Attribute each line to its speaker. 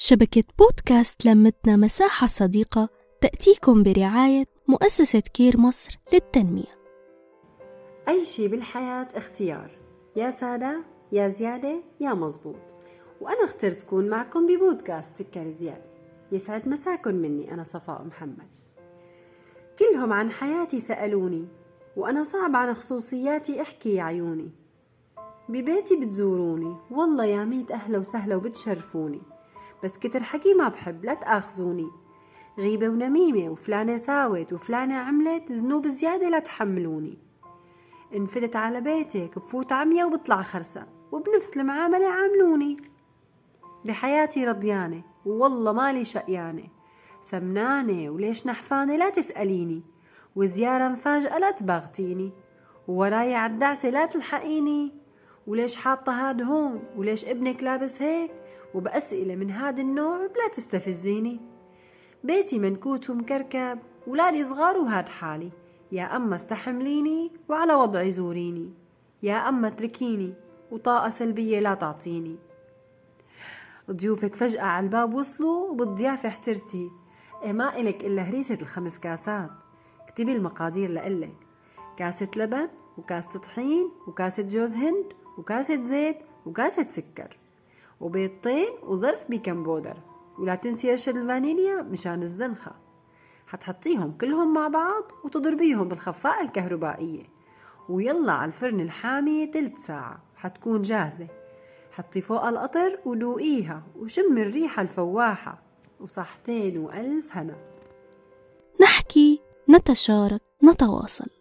Speaker 1: شبكة بودكاست لمتنا مساحة صديقة تأتيكم برعاية مؤسسة كير مصر للتنمية.
Speaker 2: أي شي بالحياة اختيار. يا سادة يا زيادة يا مزبوط. وأنا اخترت كون معكم ببودكاست سكر زيادة. يسعد مساكن مني أنا صفاء محمد. كلهم عن حياتي سألوني وأنا صعب عن خصوصياتي أحكي يا عيوني. ببيتي بتزوروني والله يا ميت أهلا وسهلا وبتشرفوني. بس كتر حكي ما بحب لا تآخذوني. غيبة ونميمة وفلانة ساوت وفلانة عملت ذنوب زيادة لا تحملوني. انفتت على بيتك بفوت عمية وبطلع خرسة وبنفس المعاملة عاملوني. بحياتي رضيانة والله مالي شقيانة. سمنانة وليش نحفانة؟ لا تسأليني. وزيارة مفاجأة لا تباغتيني. ووراي عالدعسة لا تلحقيني. وليش حاطة هاد هون؟ وليش ابنك لابس هيك؟ وبأسئلة من هاد النوع بلا تستفزيني. بيتي منكوت ومكركب ولادي صغار وهاد حالي. يا أما استحمليني وعلى وضعي زوريني. يا أما اتركيني وطاقة سلبية لا تعطيني. ضيوفك فجأة على الباب وصلوا وبالضيافة احترتي. إيه ما إلك إلا هريسة الخمس كاسات. اكتبي المقادير لإلك. كاسة لبن وكاسة طحين وكاسة جوز هند وكاسة زيت وكاسة سكر. وبيضتين وظرف بيكم بودر ولا تنسي رشة الفانيليا مشان الزنخة. حتحطيهم كلهم مع بعض وتضربيهم بالخفاءة الكهربائية. ويلا على الفرن الحامي تلت ساعة. حتكون جاهزة. حطي فوق القطر ودوقيها وشم الريحة الفواحة. وصحتين وألف هنا.
Speaker 1: نحكي نتشارك نتواصل.